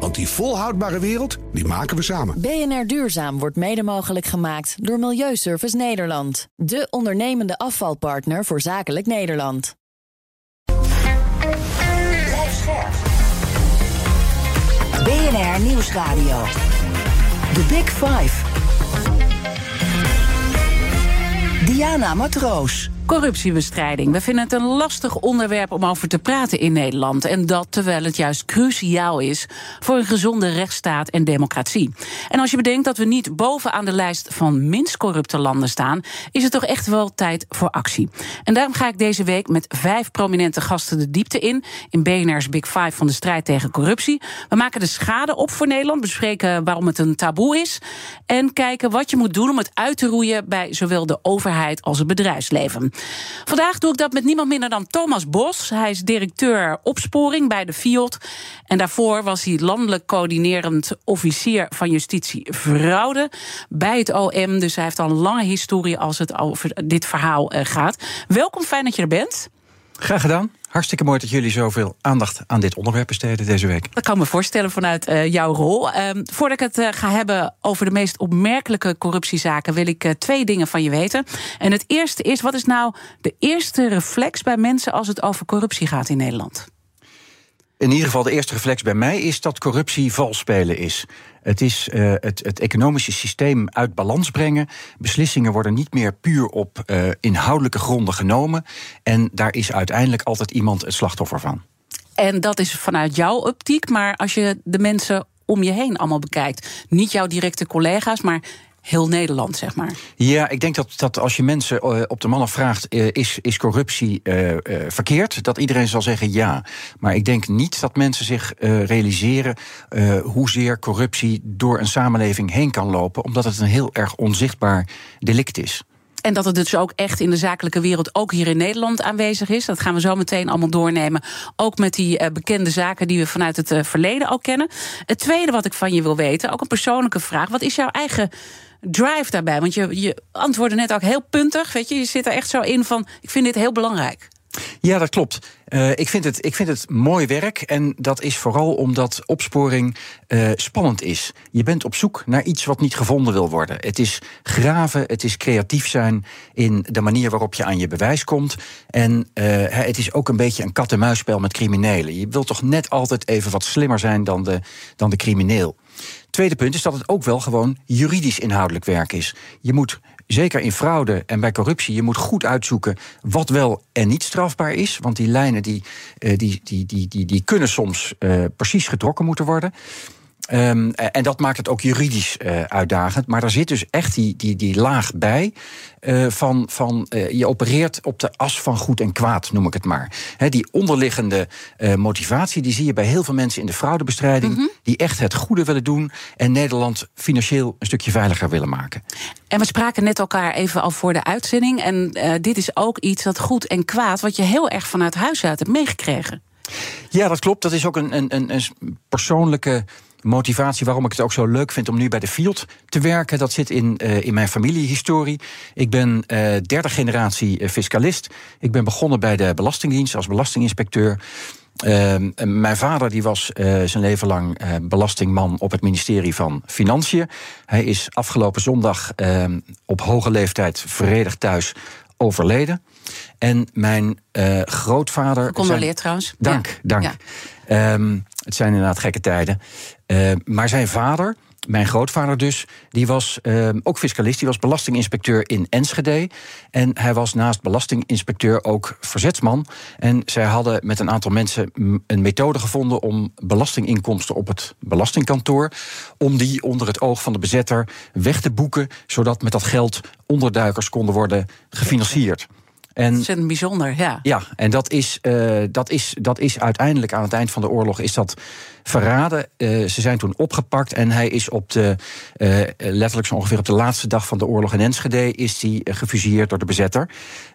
Want die volhoudbare wereld, die maken we samen. BNR Duurzaam wordt mede mogelijk gemaakt door Milieuservice Nederland. De ondernemende afvalpartner voor zakelijk Nederland. BNR Nieuwsradio. The Big Five. Diana Matroos. Corruptiebestrijding. We vinden het een lastig onderwerp om over te praten in Nederland. En dat terwijl het juist cruciaal is voor een gezonde rechtsstaat en democratie. En als je bedenkt dat we niet bovenaan de lijst van minst corrupte landen staan, is het toch echt wel tijd voor actie. En daarom ga ik deze week met vijf prominente gasten de diepte in. In BNR's Big Five van de strijd tegen corruptie. We maken de schade op voor Nederland, bespreken waarom het een taboe is. En kijken wat je moet doen om het uit te roeien bij zowel de overheid als het bedrijfsleven. Vandaag doe ik dat met niemand minder dan Thomas Bos. Hij is directeur opsporing bij de FIOD. En daarvoor was hij landelijk coördinerend officier van justitie fraude bij het OM. Dus hij heeft al een lange historie als het over dit verhaal eh, gaat. Welkom, fijn dat je er bent. Graag gedaan. Hartstikke mooi dat jullie zoveel aandacht aan dit onderwerp besteden deze week. Dat kan me voorstellen vanuit uh, jouw rol. Uh, voordat ik het uh, ga hebben over de meest opmerkelijke corruptiezaken, wil ik twee dingen van je weten. En het eerste is: wat is nou de eerste reflex bij mensen als het over corruptie gaat in Nederland? In ieder geval de eerste reflex bij mij is dat corruptie vals spelen is. Het is uh, het, het, economische systeem uit balans brengen. Beslissingen worden niet meer puur op uh, inhoudelijke gronden genomen. En daar is uiteindelijk altijd iemand het slachtoffer van. En dat is vanuit jouw optiek, maar als je de mensen om je heen allemaal bekijkt, niet jouw directe collega's, maar heel Nederland, zeg maar. Ja, ik denk dat, dat als je mensen op de mannen vraagt: is, is corruptie uh, uh, verkeerd? Dat iedereen zal zeggen ja. Maar ik denk niet dat mensen zich realiseren hoezeer corruptie door een samenleving heen kan lopen, omdat het een heel erg onzichtbaar delict is. En dat het dus ook echt in de zakelijke wereld, ook hier in Nederland aanwezig is. Dat gaan we zo meteen allemaal doornemen. Ook met die uh, bekende zaken die we vanuit het uh, verleden al kennen. Het tweede wat ik van je wil weten, ook een persoonlijke vraag. Wat is jouw eigen drive daarbij? Want je, je antwoordde net ook heel puntig. Weet je, je zit er echt zo in van: ik vind dit heel belangrijk. Ja, dat klopt. Uh, ik, vind het, ik vind het mooi werk. En dat is vooral omdat opsporing uh, spannend is. Je bent op zoek naar iets wat niet gevonden wil worden. Het is graven, het is creatief zijn in de manier waarop je aan je bewijs komt. En uh, het is ook een beetje een kat-en-muisspel met criminelen. Je wilt toch net altijd even wat slimmer zijn dan de, dan de crimineel. Tweede punt is dat het ook wel gewoon juridisch inhoudelijk werk is. Je moet zeker in fraude en bij corruptie, je moet goed uitzoeken wat wel en niet strafbaar is. Want die lijnen die, die, die, die, die, die kunnen soms uh, precies getrokken moeten worden. Um, en dat maakt het ook juridisch uh, uitdagend. Maar daar zit dus echt die, die, die laag bij. Uh, van, van uh, je opereert op de as van goed en kwaad, noem ik het maar. He, die onderliggende motivatie, die zie je bij heel veel mensen in de fraudebestrijding. Mm -hmm. Die echt het goede willen doen. En Nederland financieel een stukje veiliger willen maken. En we spraken net elkaar even al voor de uitzending. En dit is ook iets dat goed en kwaad, wat je heel erg vanuit huis uit hebt meegekregen. Ja, dat klopt. Dat is ook een, een, een persoonlijke motivatie waarom ik het ook zo leuk vind om nu bij de Field te werken. Dat zit in, uh, in mijn familiehistorie. Ik ben uh, derde generatie fiscalist. Ik ben begonnen bij de Belastingdienst als belastinginspecteur. Uh, mijn vader die was uh, zijn leven lang uh, belastingman op het ministerie van Financiën. Hij is afgelopen zondag ehm, op hoge leeftijd vredig thuis overleden. En mijn grootvader. Gecondoleerd trouwens. Dank, ja. dank. Ja. Um, het zijn inderdaad gekke tijden. Uh, maar zijn vader, mijn grootvader dus, die was uh, ook fiscalist. Die was belastinginspecteur in Enschede. En hij was naast belastinginspecteur ook verzetsman. En zij hadden met een aantal mensen een methode gevonden om belastinginkomsten op het belastingkantoor. om die onder het oog van de bezetter weg te boeken. zodat met dat geld onderduikers konden worden gefinancierd. En, dat is bijzonder, ja. Ja, en dat is, uh, dat, is, dat is uiteindelijk aan het eind van de oorlog is dat verraden. Uh, ze zijn toen opgepakt en hij is op de, uh, letterlijk zo ongeveer op de laatste dag van de oorlog in Enschede, is hij gefusilleerd door de bezetter.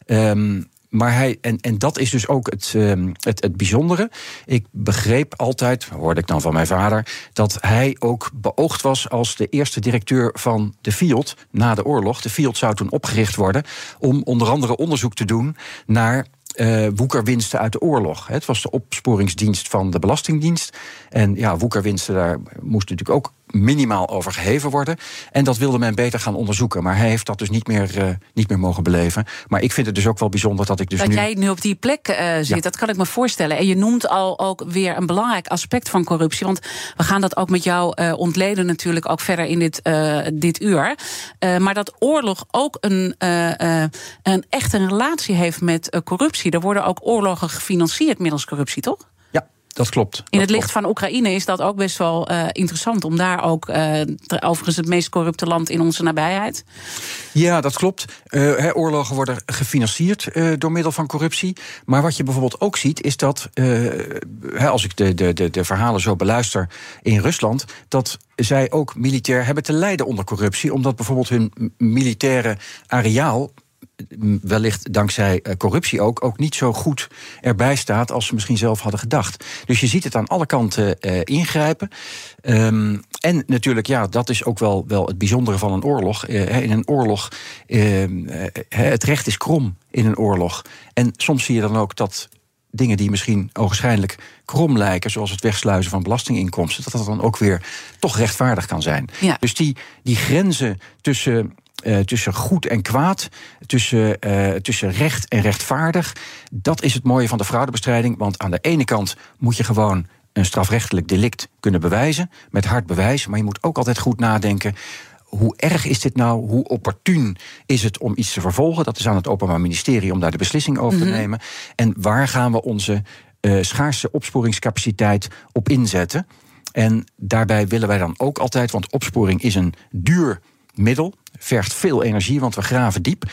Um, maar hij, en, en dat is dus ook het, ehm, het, het bijzondere. Ik begreep altijd, hoorde ik dan van mijn vader, dat hij ook beoogd was als de eerste directeur van de FIOD na de oorlog. De FIOD zou toen opgericht worden om onder andere onderzoek te doen naar uh, woekerwinsten uit de oorlog. Het was de opsporingsdienst van de Belastingdienst. En ja, woekerwinsten, daar moest natuurlijk ook minimaal over geheven worden. En dat wilde men beter gaan onderzoeken. Maar hij heeft dat dus niet meer, uh, niet meer mogen beleven. Maar ik vind het dus ook wel bijzonder dat ik dus dat nu... jij nu op die plek uh, zit, ja. dat kan ik me voorstellen. En je noemt al ook weer een belangrijk aspect van corruptie. Want we gaan dat ook met jou uh, ontleden natuurlijk ook verder in dit, dit uur. maar dat oorlog ook een, een echte relatie heeft met corruptie. Er worden ook oorlogen gefinancierd middels corruptie, toch? Dat klopt. In het licht van Oekraïne is dat ook best wel uh, interessant om daar ook, uh, overigens het meest corrupte land in onze nabijheid. Ja, dat klopt. Uh, oorlogen worden gefinancierd door middel van corruptie. Maar wat je bijvoorbeeld ook ziet, is dat, als ik de, de, de, de verhalen zo beluister in Rusland, dat zij ook militair hebben te lijden onder corruptie, omdat bijvoorbeeld hun militaire areaal wellicht dankzij eh, corruptie ook, ook niet zo goed erbij staat als ze misschien zelf hadden gedacht. Dus je ziet het aan alle kanten uh, ingrijpen. Um, en natuurlijk, ja, dat is ook wel, wel het bijzondere van een oorlog. Uh, in een oorlog, uh, het recht is krom in een oorlog. En soms zie je dan ook dat dingen die misschien ogenschijnlijk krom lijken, zoals het wegsluizen van belastinginkomsten, dat dat dan ook weer toch rechtvaardig kan zijn. Ja. Dus die, die grenzen tussen uh, tussen goed en kwaad, tussen, uh, tussen recht en rechtvaardig. Dat is het mooie van de fraudebestrijding. Want aan de ene kant moet je gewoon een strafrechtelijk delict kunnen bewijzen, met hard bewijs. Maar je moet ook altijd goed nadenken. Hoe erg is dit nou? Hoe opportun is het om iets te vervolgen? Dat is aan het Openbaar Ministerie om daar de beslissing over mm -hmm. te nemen. En waar gaan we onze uh, schaarse opsporingscapaciteit op inzetten? En daarbij willen wij dan ook altijd, want opsporing is een duur middel. Vergt veel energie, want we graven diep.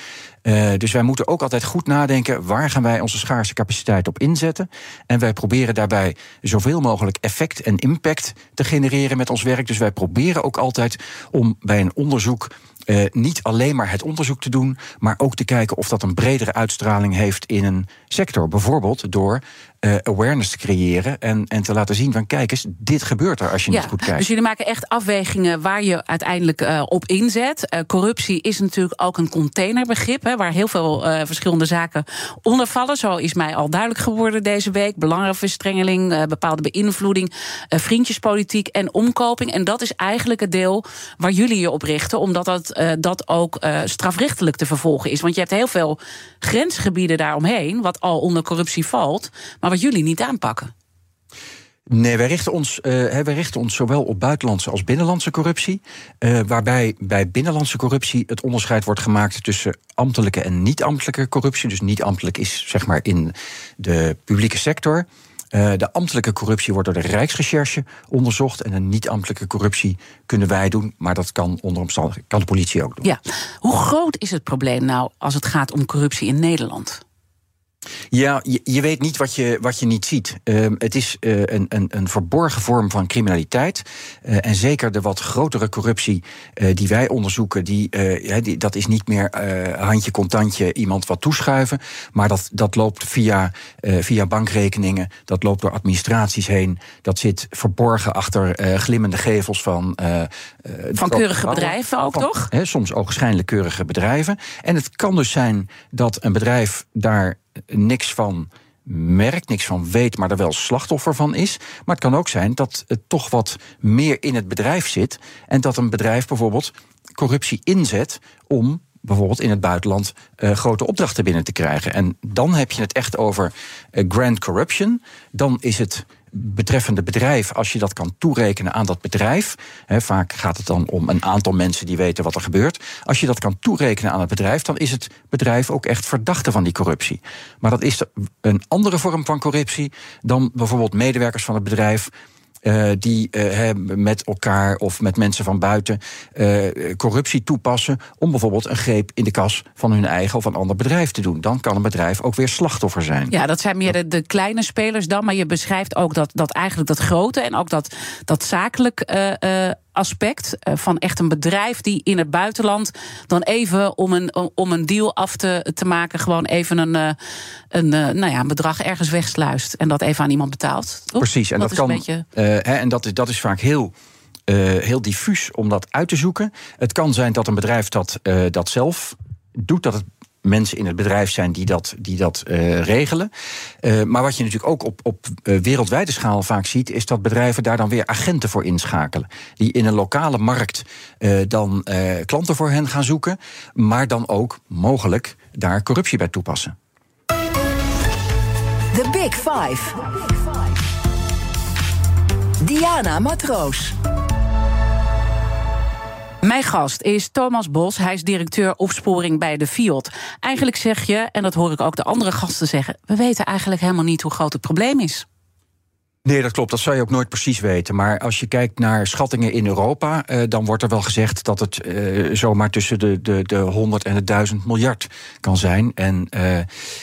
Uh, dus wij moeten ook altijd goed nadenken waar gaan wij onze schaarse capaciteit op inzetten. En wij proberen daarbij zoveel mogelijk effect en impact te genereren met ons werk. Dus wij proberen ook altijd om bij een onderzoek uh, niet alleen maar het onderzoek te doen, maar ook te kijken of dat een bredere uitstraling heeft in een sector. Bijvoorbeeld door uh, awareness te creëren en, en te laten zien van kijk eens, dit gebeurt er als je ja, niet goed kijkt. Dus jullie maken echt afwegingen waar je uiteindelijk uh, op inzet. corruptie is natuurlijk ook een containerbegrip, hè, waar heel veel verschillende zaken onder vallen. Zo is mij al duidelijk geworden deze week. Belangenverstrengeling, bepaalde beïnvloeding, vriendjespolitiek en omkoping. En dat is eigenlijk het deel waar jullie je op richten, omdat dat uh, dat ook uh, strafrechtelijk te vervolgen is. Want je hebt heel veel grensgebieden daaromheen, wat al onder corruptie valt, maar wat jullie niet aanpakken. Nee, wij richten, ons, uh, wij richten ons zowel op buitenlandse als binnenlandse corruptie. Uh, waarbij bij binnenlandse corruptie het onderscheid wordt gemaakt tussen ambtelijke en niet-ambtelijke corruptie. Dus niet-ambtelijk is zeg maar in de publieke sector. Uh, de ambtelijke corruptie wordt door de Rijksrecherche onderzocht. En de niet-ambtelijke corruptie kunnen wij doen. Maar dat kan onder omstandigheden kan de politie ook doen. Ja. Hoe groot is het probleem nou als het gaat om corruptie in Nederland? Ja, je, je, weet niet wat je, wat je niet ziet. Uh, het is uh, een, een, een verborgen vorm van criminaliteit. Uh, en zeker de wat grotere corruptie die wij onderzoeken, die, die, dat is niet meer handje contantje iemand wat toeschuiven. Maar dat, dat loopt via, via bankrekeningen, dat loopt door administraties heen. Dat zit verborgen achter glimmende gevels van. van keurige bedrijven ook, van, toch? Hè, soms ogenschijnlijk keurige bedrijven. En het kan dus zijn dat een bedrijf daar niks van merkt, niks van weet, maar er wel slachtoffer van is. Maar het kan ook zijn dat het toch wat meer in het bedrijf zit. En dat een bedrijf bijvoorbeeld corruptie inzet om bijvoorbeeld in het buitenland uh, grote opdrachten binnen te krijgen. En dan heb je het echt over uh, grand corruption. Dan is het betreffende bedrijf, als je dat kan toerekenen aan dat bedrijf, vaak gaat het dan om een aantal mensen die weten wat er gebeurt. Als je dat kan toerekenen aan het bedrijf, dan is het bedrijf ook echt verdachte van die corruptie. Maar dat is een andere vorm van corruptie dan bijvoorbeeld medewerkers van het bedrijf. Uh, die uh, met elkaar of met mensen van buiten uh, corruptie toepassen om bijvoorbeeld een greep in de kas van hun eigen of een ander bedrijf te doen. Dan kan een bedrijf ook weer slachtoffer zijn. Ja, dat zijn meer de, de kleine spelers dan, maar je beschrijft ook dat, dat eigenlijk dat grote en ook dat, dat zakelijk aspect eh, van echt een bedrijf die in het buitenland dan even om een, om een deal af te, te maken, gewoon even een, eh, een, eh, nou ja, een bedrag ergens wegsluist en dat even aan iemand betaalt. Toch? Precies, en dat, kan. Beetje... hè, en dat is, dat is vaak heel. heel diffuus om dat uit te zoeken. Het kan zijn dat een bedrijf dat, dat zelf doet, dat het mensen in het bedrijf zijn die dat, die dat eh, regelen. Eh, maar wat je natuurlijk ook op, op eh, wereldwijde schaal vaak ziet, is dat bedrijven daar dan weer agenten voor inschakelen. Die in een lokale markt dan klanten voor hen gaan zoeken, maar dan ook mogelijk daar corruptie bij toepassen. The Big Five. Diana Matroos. Mijn gast is Thomas Bos. Hij is directeur opsporing bij de FIOD. Eigenlijk zeg je, en dat hoor ik ook de andere gasten zeggen... we weten eigenlijk helemaal niet hoe groot het probleem is. Nee, dat klopt. Dat zou je ook nooit precies weten. Maar als je kijkt naar schattingen in Europa, eh, dan wordt er wel gezegd dat het eh, zomaar tussen de, de, de 100 en de 1000 miljard kan zijn. En eh,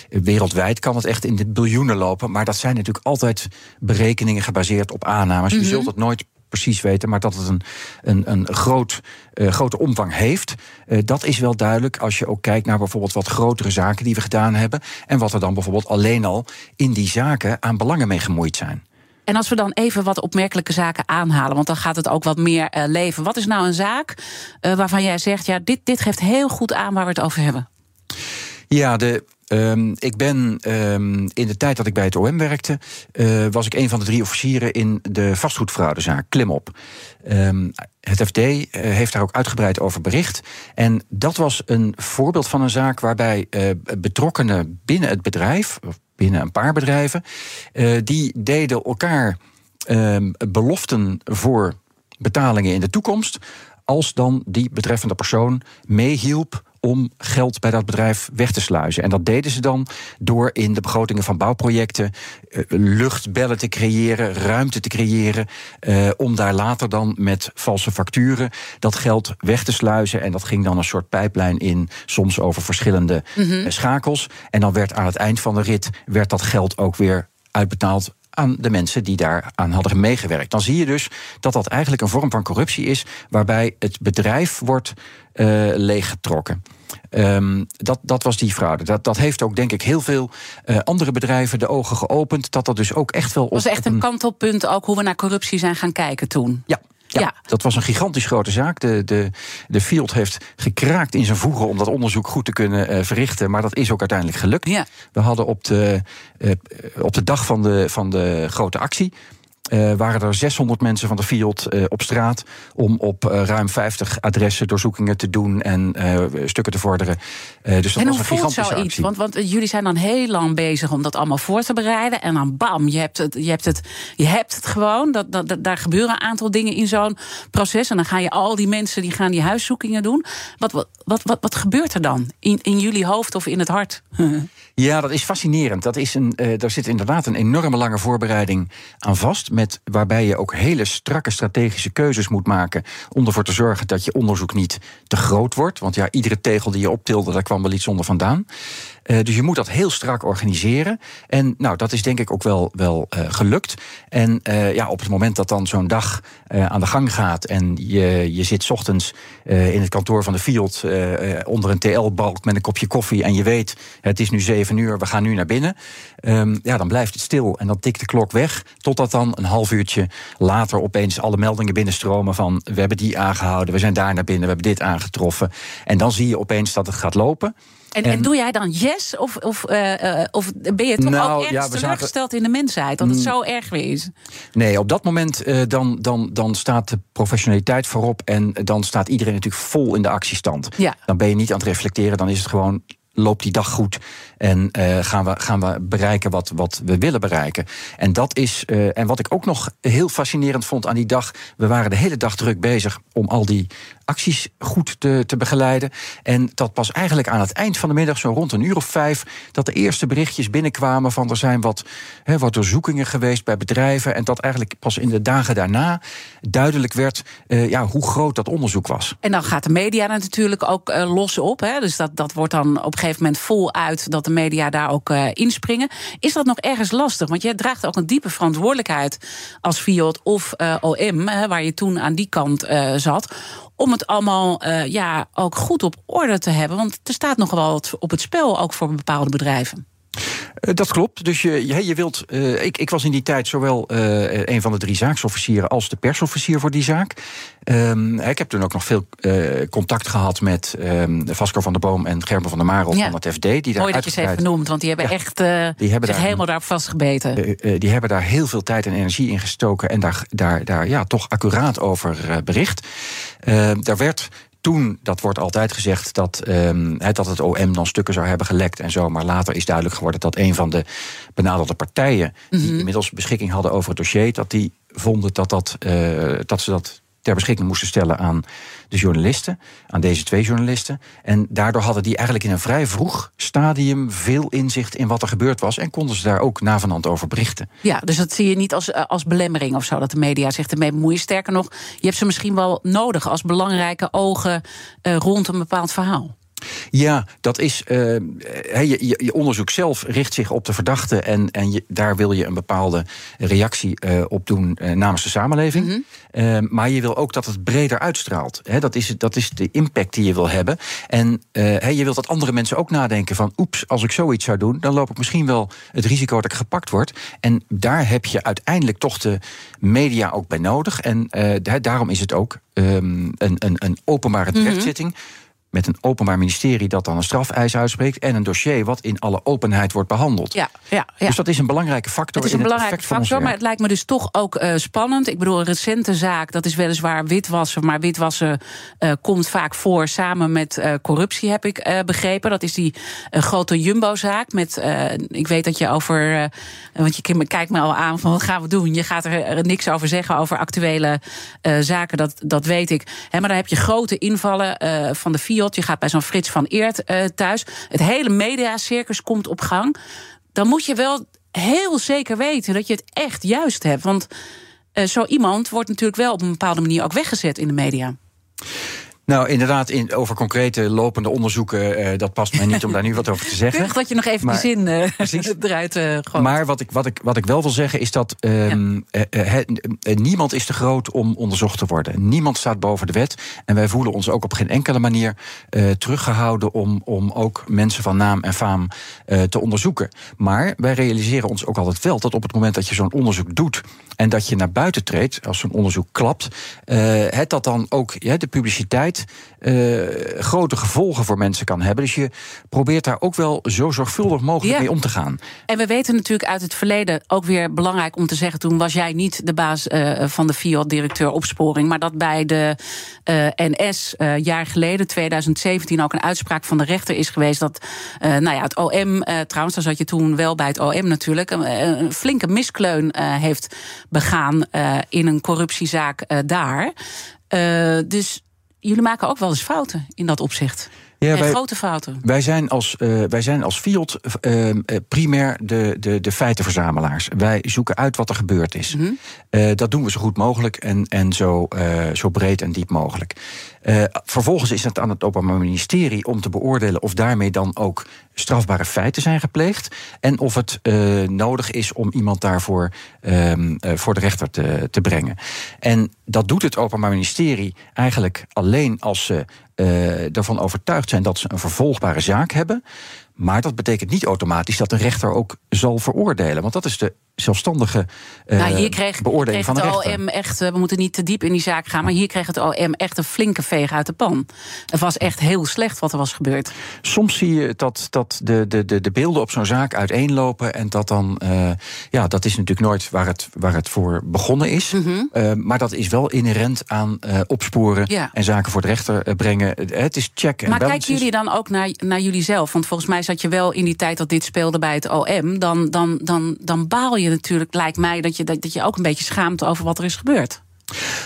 wereldwijd kan het echt in de biljoenen lopen. Maar dat zijn natuurlijk altijd berekeningen gebaseerd op aannames. Je zult het nooit precies weten, maar dat het een, een, een groot, eh, grote omvang heeft, eh, dat is wel duidelijk als je ook kijkt naar bijvoorbeeld wat grotere zaken die we gedaan hebben en wat er dan bijvoorbeeld alleen al in die zaken aan belangen mee gemoeid zijn. En als we dan even wat opmerkelijke zaken aanhalen, want dan gaat het ook wat meer eh, leven. Wat is nou een zaak waarvan jij zegt, ja, dit, dit geeft heel goed aan waar we het over hebben? Ja, de, ehm, ik ben ehm, in de tijd dat ik bij het OM werkte, eh, was ik een van de drie officieren in de vastgoedfraudezaak Klimop. Ehm, het FD eh, heeft daar ook uitgebreid over bericht. En dat was een voorbeeld van een zaak waarbij eh, betrokkenen binnen het bedrijf, of binnen een paar bedrijven, die deden elkaar beloften voor betalingen in de toekomst. Als dan die betreffende persoon meehielp om geld bij dat bedrijf weg te sluizen. En dat deden ze dan door in de begrotingen van bouwprojecten eh, luchtbellen te creëren, ruimte te creëren, eh, om daar later dan met valse facturen dat geld weg te sluizen. En dat ging dan een soort pijplijn in, soms over verschillende eh, schakels. En dan werd aan het eind van de rit werd dat geld ook weer uitbetaald aan de mensen die daaraan hadden meegewerkt. Dan zie je dus dat dat eigenlijk een vorm van corruptie is, waarbij het bedrijf wordt uh, leeggetrokken. Um, dat, dat was die fraude. Dat, dat heeft ook, denk ik, heel veel uh, andere bedrijven de ogen geopend. Dat dat dus ook echt wel. Was echt een kantelpunt ook hoe we naar corruptie zijn gaan kijken toen. Ja, ja, ja, dat was een gigantisch grote zaak. De, de, de Field heeft gekraakt in zijn voegen om dat onderzoek goed te kunnen uh, verrichten. Maar dat is ook uiteindelijk gelukt. Ja. We hadden op de, uh, op de dag van de, van de grote actie. Uh, waren er 600 mensen van de Field uh, op straat om op uh, ruim 50 adressen doorzoekingen te doen en stukken te vorderen. dus dat en was een gigantische? Actie. Want, want jullie zijn dan heel lang bezig om dat allemaal voor te bereiden en dan bam, je hebt het, je hebt het, je hebt het gewoon. Dat, dat, dat daar gebeuren een aantal dingen in zo'n proces en dan gaan je al die mensen die gaan die huiszoekingen doen. Wat, wat, wat, wat, wat gebeurt er dan in, in jullie hoofd of in het hart? Ja, dat is fascinerend. Dat is een, daar zit inderdaad een enorme lange voorbereiding aan vast. Met, waarbij je ook hele strakke strategische keuzes moet maken. om ervoor te zorgen dat je onderzoek niet te groot wordt. Want ja, iedere tegel die je optilde, daar kwam wel iets onder vandaan. Uh, dus je moet dat heel strak organiseren. En nou, dat is denk ik ook wel, wel uh, gelukt. En uh, ja, op het moment dat dan zo'n dag aan de gang gaat. en je, je zit ochtends in het kantoor van de Field. onder een TL-balk met een kopje koffie. en je weet, het is nu zeven uur, we gaan nu naar binnen. Um, ja, dan blijft het stil en dan tikt de klok weg. Totdat dan een half uurtje later opeens alle meldingen binnenstromen van. we hebben die aangehouden, we zijn daar naar binnen, we hebben dit aangetroffen. En dan zie je opeens dat het gaat lopen. En, en, en, doe jij dan yes? Of, of, uh, uh, of ben je toch nou, ook ergens ja, teleurgesteld zagen... in de mensheid? Dat het zo erg weer is? Nee, op dat moment uh, dan, dan, dan staat de professionaliteit voorop. En dan staat iedereen natuurlijk vol in de actiestand. Ja. Dan ben je niet aan het reflecteren. Dan is het gewoon loopt die dag goed en uh, gaan, we, gaan we bereiken wat, wat we willen bereiken. En dat is, uh, en wat ik ook nog heel fascinerend vond aan die dag, we waren de hele dag druk bezig om al die acties goed te, te begeleiden. En dat pas eigenlijk aan het eind van de middag, zo rond een uur of vijf, dat de eerste berichtjes binnenkwamen van er zijn wat, he, wat doorzoekingen geweest bij bedrijven. En dat eigenlijk pas in de dagen daarna duidelijk werd uh, ja, hoe groot dat onderzoek was. En dan gaat de media natuurlijk ook los op. Hè? Dus dat, dat wordt dan op een gegeven moment voluit dat de media daar ook uh, inspringen. Is dat nog ergens lastig? Want je draagt ook een diepe verantwoordelijkheid als FIOD of OM, waar je toen aan die kant zat. Om het allemaal ja, ook goed op orde te hebben. Want er staat nog wel wat op het spel, ook voor bepaalde bedrijven. Uh, dat klopt. Dus je, je, je wilt. Uh, ik, ik was in die tijd zowel uh, een van de drie zaaksofficieren als de persofficier voor die zaak. Um, ik heb toen ook nog veel contact gehad met um, Vasco van der Boom en Gerben van der Marel ja. van het FD. Die daar Mooi dat je ze even noemt, want die hebben ja, echt die hebben zich daar, helemaal daarop vastgebeten. die hebben daar heel veel tijd en energie in gestoken en daar, daar, daar ja, toch accuraat over bericht. daar werd toen, dat wordt altijd gezegd, dat, um, dat het OM dan stukken zou hebben gelekt en zo. Maar later is duidelijk geworden dat een van de benaderde partijen. die mm -hmm. inmiddels beschikking hadden over het dossier. dat die vonden dat, dat, uh, dat ze dat ter beschikking moesten stellen aan de journalisten, aan deze twee journalisten. En daardoor hadden die eigenlijk in een vrij vroeg stadium veel inzicht in wat er gebeurd was en konden ze daar ook navenant over berichten. Ja, dus dat zie je niet als, als belemmering of zo, dat de media zich ermee bemoeien. Sterker nog, je hebt ze misschien wel nodig als belangrijke ogen uh, rond een bepaald verhaal. Ja, dat is. Uh, je, je, je, onderzoek zelf richt zich op de verdachte. En, en je, daar wil je een bepaalde reactie uh, op doen uh, namens de samenleving. Mm -hmm. maar je wil ook dat het breder uitstraalt. He, dat, is, dat is de impact die je wil hebben. En he, je wilt dat andere mensen ook nadenken van... oeps, als ik zoiets zou doen, dan loop ik misschien wel het risico dat ik gepakt word. En daar heb je uiteindelijk toch de media ook bij nodig. En daarom is het ook um, een, een, een openbare terechtzitting... Mm -hmm met een openbaar ministerie dat dan een strafeis uitspreekt en een dossier wat in alle openheid wordt behandeld. Ja, ja, ja. Dus dat is een belangrijke factor. Het is een in belangrijke het factor, maar het lijkt me dus toch ook uh, spannend. Ik bedoel, een recente zaak, dat is weliswaar witwassen, maar witwassen uh, komt vaak voor samen met uh, corruptie, heb ik begrepen. Dat is die grote Jumbo-zaak. Met, ik weet dat je over, want je kijkt me al aan van wat gaan we doen? Je gaat er niks over zeggen over actuele zaken, dat, dat weet ik. He, maar daar heb je grote invallen van de Je gaat bij zo'n Frits van Eert uh, thuis. Het hele mediacircus komt op gang. Dan moet je wel heel zeker weten dat je het echt juist hebt. Want uh, zo iemand wordt natuurlijk wel op een bepaalde manier ook weggezet in de media. Nou, inderdaad, in, over concrete lopende onderzoeken, uh, dat past mij niet om daar nu wat over te zeggen. Keurig dat je nog even maar, die zin uh, eruit uh, gooit. Maar wat ik, wat, ik, wat ik wel wil zeggen is dat um, ja. niemand is te groot om onderzocht te worden. Niemand staat boven de wet. En wij voelen ons ook op geen enkele manier teruggehouden om, om ook mensen van naam en faam te onderzoeken. Maar wij realiseren ons ook altijd wel dat op het moment dat je zo'n onderzoek doet en dat je naar buiten treedt, als zo'n onderzoek klapt, het dat dan ook ja, de publiciteit uh, grote gevolgen voor mensen kan hebben. Dus je probeert daar ook wel zo zorgvuldig mogelijk ja. mee om te gaan. En we weten natuurlijk uit het verleden ook weer belangrijk om te zeggen: toen was jij niet de baas uh, van de FIOD-directeur opsporing, maar dat bij de uh, NS jaar geleden, 2017, ook een uitspraak van de rechter is geweest dat, nou ja, het OM, trouwens, daar zat je toen wel bij het OM natuurlijk, een, een flinke miskleun heeft begaan in een corruptiezaak daar. dus jullie maken ook wel eens fouten in dat opzicht. Ja, wij, grote fouten. Wij zijn als, uh, wij zijn als FIOD uh, primair de, de, de feitenverzamelaars. Wij zoeken uit wat er gebeurd is. Mm -hmm. uh, dat doen we zo goed mogelijk en, en zo, zo breed en diep mogelijk. vervolgens is het aan het Openbaar Ministerie om te beoordelen of daarmee dan ook strafbare feiten zijn gepleegd. En of het nodig is om iemand daarvoor ehm, voor de rechter te, te brengen. En dat doet het Openbaar Ministerie eigenlijk alleen als ze uh, ervan overtuigd zijn dat ze een vervolgbare zaak hebben. Maar dat betekent niet automatisch dat de rechter ook zal veroordelen. Want dat is de zelfstandige uh, nou, hier kreeg, beoordeling kreeg van de rechter. OM echt, we moeten niet te diep in die zaak gaan, maar hier kreeg het OM echt een flinke veeg uit de pan. Het was echt heel slecht wat er was gebeurd. Soms zie je dat, dat de, de, de, de beelden op zo'n zaak uiteenlopen en dat dan, uh, ja, dat is natuurlijk nooit waar het, waar het voor begonnen is. Mm -hmm. uh, maar dat is wel inherent aan opsporen ja. en zaken voor de rechter brengen. Het is check en Maar kijken jullie dan ook naar, naar jullie zelf? Want volgens mij zat je wel in die tijd dat dit speelde bij het OM, dan, dan, dan, dan baal je natuurlijk, lijkt mij, dat je, dat, dat je ook een beetje schaamt over wat er is gebeurd.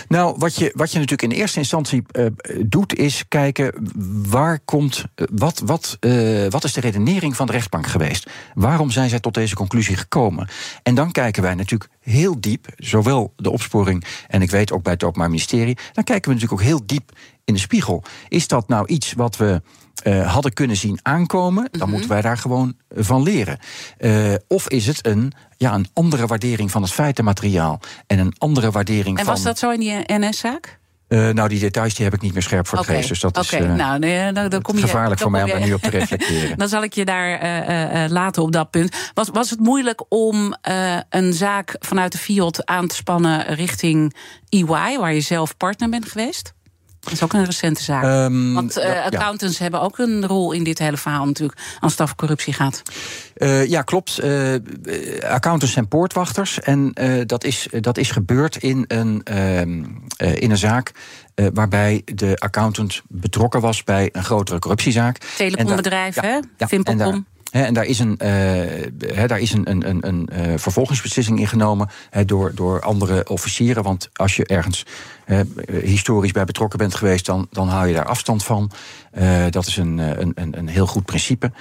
Nou, wat je, wat je natuurlijk in eerste instantie uh, doet, is kijken waar komt. Uh, wat, wat, uh, wat is de redenering van de rechtbank geweest? Waarom zijn zij tot deze conclusie gekomen? En dan kijken wij natuurlijk heel diep, zowel de opsporing en ik weet ook bij het Openbaar Ministerie, dan kijken we natuurlijk ook heel diep in de spiegel. Is dat nou iets wat we eh, hadden kunnen zien aankomen, dan Mhm. moeten wij daar gewoon van leren. Eh, of is het een, ja, een andere waardering van het feitenmateriaal en een andere waardering En van. was dat zo in die NS-zaak? Eh, nou, die details die heb ik niet meer scherp voor Oké, geest. Dus dat is eh, nou, nee, dan, dan kom je, gevaarlijk dan voor mij om daar nu op te reflecteren. dan zal ik je daar eh, eh, eh, laten op dat punt. Was, was het moeilijk om eh, een zaak vanuit de Fiat aan te spannen richting EY, waar je zelf partner bent geweest? Dat is ook een recente zaak. Ehm, Want eh, ja. accountants hebben ook een rol in dit hele verhaal natuurlijk, als het over corruptie gaat. Eh, ja, klopt. Eh, accountants zijn poortwachters. En dat, is, dat is gebeurd in een, ehm, eh, in een zaak. waarbij de accountant betrokken was bij een grotere corruptiezaak. Telecombedrijf, hè? ja. En daar, hè, en daar is een, hè, daar is een, een, een, een eh, vervolgingsbeslissing in genomen door, door andere officieren. Want als je ergens historisch bij betrokken bent geweest, dan, dan hou je daar afstand van. Eh, dat is een, een, een, een heel goed principe.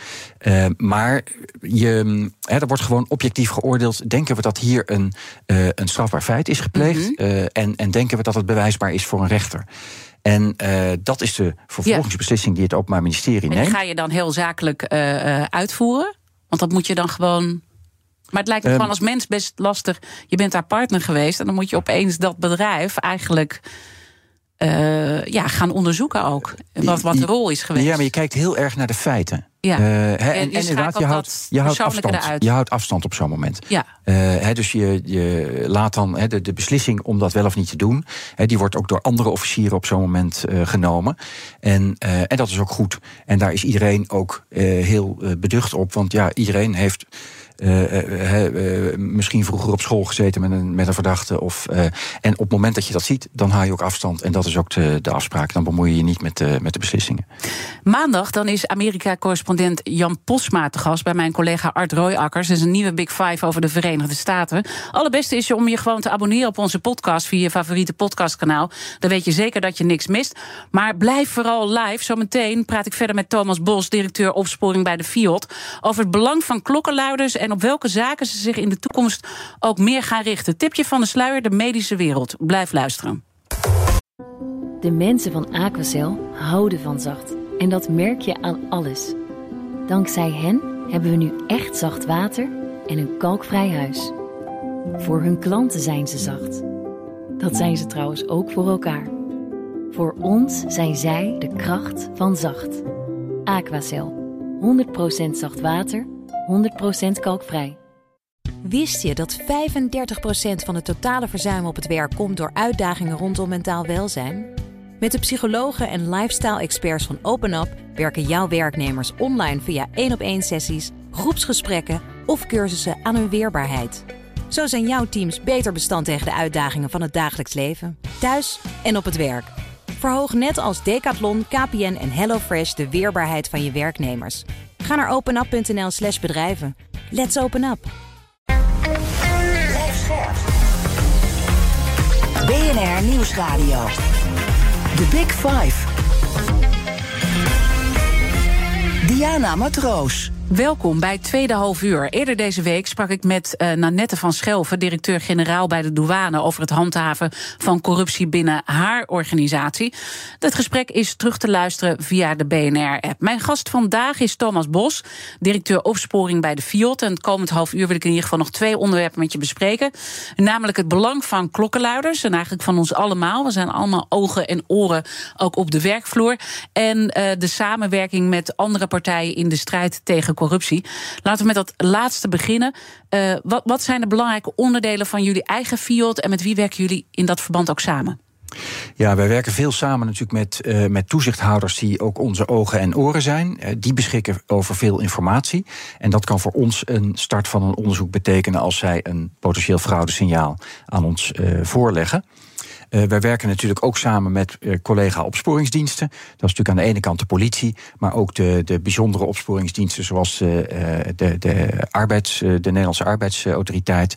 Maar je, er wordt gewoon objectief geoordeeld. Denken we dat hier een, een strafbaar feit is gepleegd? Mhm. En, en denken we dat het bewijsbaar is voor een rechter? En eh, dat is de vervolgingsbeslissing die het Openbaar Ministerie En die neemt. ga je dan heel zakelijk eh, eh, uitvoeren? Want dat moet je dan gewoon. Maar het lijkt me Ehm, gewoon als mens best lastig. Je bent daar partner geweest en dan moet je opeens dat bedrijf eigenlijk ja, gaan onderzoeken ook. Wat, wat de rol is geweest. Ja, maar je kijkt heel erg naar de feiten. Ja. Eh, en, inderdaad, je houdt, je houdt afstand. Je houdt afstand op zo'n moment. Ja. Eh, dus je, je laat dan de, de beslissing om dat wel of niet te doen. Die wordt ook door andere officieren op zo'n moment eh, genomen. En, en dat is ook goed. En daar is iedereen ook heel beducht op. Want ja, iedereen heeft. Eh, eh, eh, misschien vroeger op school gezeten met een, met een verdachte. Of, en op het moment dat je dat ziet, dan haal je ook afstand. En dat is ook de, de afspraak. Dan bemoei je je niet met, de met de beslissingen. Maandag dan is Amerika-correspondent Jan Posma te gast bij mijn collega Art Royakkers. Dat is een nieuwe Big Five over de Verenigde Staten. Allerbeste is je om je gewoon te abonneren op onze podcast via je favoriete podcastkanaal. Dan weet je zeker dat je niks mist. Maar blijf vooral live. Zometeen praat ik verder met Thomas Bos, directeur opsporing bij de Fiat, over het belang van klokkenluiders en op welke zaken ze zich in de toekomst ook meer gaan richten. Tipje van de sluier, de medische wereld. Blijf luisteren. De mensen van Aquacel houden van zacht. En dat merk je aan alles. Dankzij hen hebben we nu echt zacht water en een kalkvrij huis. Voor hun klanten zijn ze zacht. Dat zijn ze trouwens ook voor elkaar. Voor ons zijn zij de kracht van zacht. Aquacel. 100% zacht water, 100% kalkvrij. Wist je dat 35% van het totale verzuim op het werk komt door uitdagingen rondom mentaal welzijn? Met de psychologen en lifestyle-experts van OpenUp werken jouw werknemers online via één op één sessies, groepsgesprekken of cursussen aan hun weerbaarheid. Zo zijn jouw teams beter bestand tegen de uitdagingen van het dagelijks leven, thuis en op het werk. Verhoog net als Decathlon, KPN en HelloFresh de weerbaarheid van je werknemers. Ga naar openup.nl/slash bedrijven. Let's open up! BNR Nieuwsradio. The Big Five. Diana Matroos. Welkom bij tweede half uur. Eerder deze week sprak ik met uh, Nanette van Schelven, directeur-generaal bij de douane, over het handhaven van corruptie binnen haar organisatie. Dat gesprek is terug te luisteren via de BNR-app. Mijn gast vandaag is Thomas Bos, directeur opsporing bij de Fiat. En het komend half uur wil ik in ieder geval nog twee onderwerpen met je bespreken. Namelijk het belang van klokkenluiders en eigenlijk van ons allemaal. We zijn allemaal ogen en oren ook op de werkvloer. En uh, de samenwerking met andere partijen in de strijd tegen corruptie. Laten we met dat laatste beginnen. Uh, wat, wat, zijn de belangrijke onderdelen van jullie eigen Fiat en met wie werken jullie in dat verband ook samen? Ja, wij werken veel samen natuurlijk met, uh, met toezichthouders die ook onze ogen en oren zijn. Uh, die beschikken over veel informatie. En dat kan voor ons een start van een onderzoek betekenen als zij een potentieel fraudesignaal aan ons voorleggen. Uh, wij werken natuurlijk ook samen met uh, collega opsporingsdiensten. Dat is natuurlijk aan de ene kant de politie, maar ook de, de bijzondere opsporingsdiensten zoals uh, de, de, arbeids, de Nederlandse arbeidsautoriteit,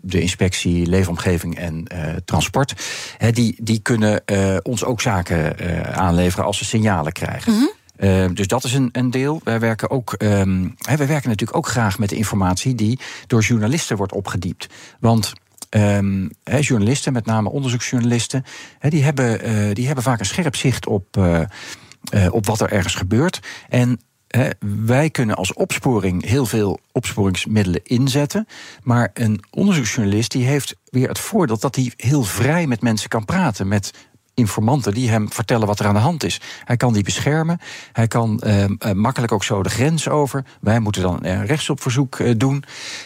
de inspectie leefomgeving en transport. He, die, die kunnen ons ook zaken aanleveren als ze signalen krijgen. Mm -hmm. Uh, dus dat is een, een, deel. Wij werken, ook, um, wij werken natuurlijk ook graag met de informatie die door journalisten wordt opgediept. Want He, journalisten, met name onderzoeksjournalisten, die, hebben, uh, die hebben vaak een scherp zicht op, uh, op wat er ergens gebeurt. En wij kunnen als opsporing heel veel opsporingsmiddelen inzetten. Maar een onderzoeksjournalist die heeft weer het voordeel dat hij heel vrij met mensen kan praten. Met informanten die hem vertellen wat er aan de hand is. Hij kan die beschermen. Hij kan ehm, eh, makkelijk ook zo de grens over. Wij moeten dan een rechtsopverzoek uh, doen.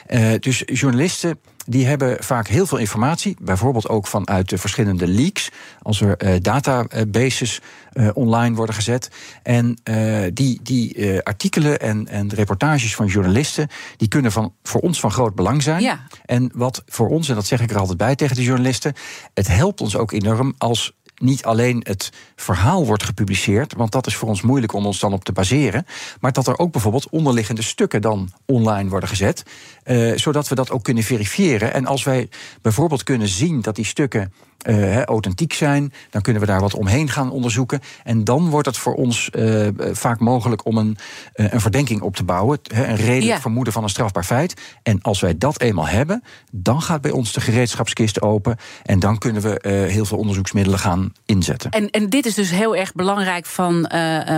Uh, dus journalisten die hebben vaak heel veel informatie, bijvoorbeeld ook vanuit de verschillende leaks, als er uh, databases uh, online worden gezet. En uh, die, die artikelen en, en reportages van journalisten, die kunnen van, voor ons van groot belang zijn. Ja. En wat voor ons, en dat zeg ik er altijd bij tegen de journalisten, het helpt ons ook enorm als niet alleen het verhaal wordt gepubliceerd, want dat is voor ons moeilijk om ons dan op te baseren, maar dat er ook bijvoorbeeld onderliggende stukken dan online worden gezet, uh, zodat we dat ook kunnen verifiëren. En als wij bijvoorbeeld kunnen zien dat die stukken uh, authentiek zijn, dan kunnen we daar wat omheen gaan onderzoeken. En dan wordt het voor ons uh, vaak mogelijk om een, uh, een verdenking op te bouwen. een redelijk ja. vermoeden van een strafbaar feit. En als wij dat eenmaal hebben, dan gaat bij ons de gereedschapskist open. En dan kunnen we heel veel onderzoeksmiddelen gaan inzetten. En, en dit is dus heel erg belangrijk van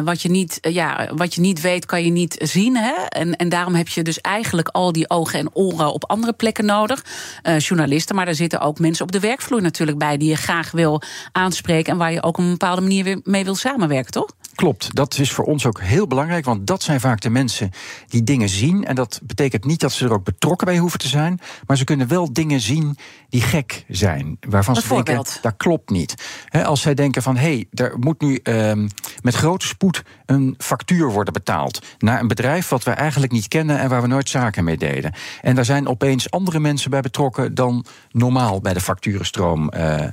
wat, je niet, ja, wat je niet weet, kan je niet zien. Hè? En, en daarom heb je dus eigenlijk al die ogen en oren op andere plekken nodig. journalisten, maar er zitten ook mensen op de werkvloer natuurlijk bij die je graag wil aanspreken en waar je ook op een bepaalde manier weer mee wil samenwerken, toch? Klopt, dat is voor ons ook heel belangrijk, want dat zijn vaak de mensen die dingen zien. En dat betekent niet dat ze er ook betrokken bij hoeven te zijn, maar ze kunnen wel dingen zien die gek zijn. Waarvan Wat ze denken, dat klopt niet. als zij denken van, hé, hey, er moet nu um, met grote spoed een factuur worden betaald naar een bedrijf wat we eigenlijk niet kennen en waar we nooit zaken mee deden. En daar zijn opeens andere mensen bij betrokken dan normaal bij de facturenstroom uh,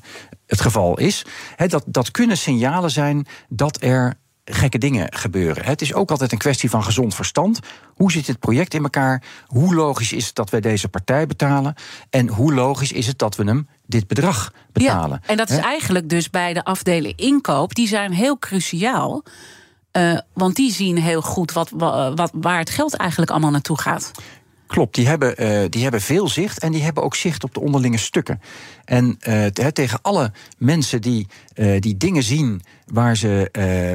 het geval is. dat, dat kunnen signalen zijn dat er gekke dingen gebeuren. Het is ook altijd een kwestie van gezond verstand. Hoe zit het project in elkaar? Hoe logisch is het dat wij deze partij betalen? En hoe logisch is het dat we hem dit bedrag betalen? Ja, en dat is eigenlijk dus bij de afdeling inkoop, die zijn heel cruciaal. Uh, want die zien heel goed wat, wat, waar het geld eigenlijk allemaal naartoe gaat. Klopt, die hebben, uh, die hebben veel zicht en die hebben ook zicht op de onderlinge stukken. En uh, tegen alle mensen die, uh, die dingen zien waar ze,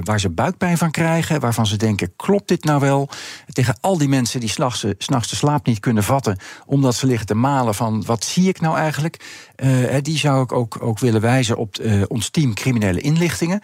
waar ze buikpijn van krijgen, waarvan ze denken: klopt dit nou wel? Tegen al die mensen die s'nachts de slaap niet kunnen vatten, omdat ze liggen te malen van wat zie ik nou eigenlijk? die zou ik ook, ook willen wijzen op ons team criminele inlichtingen.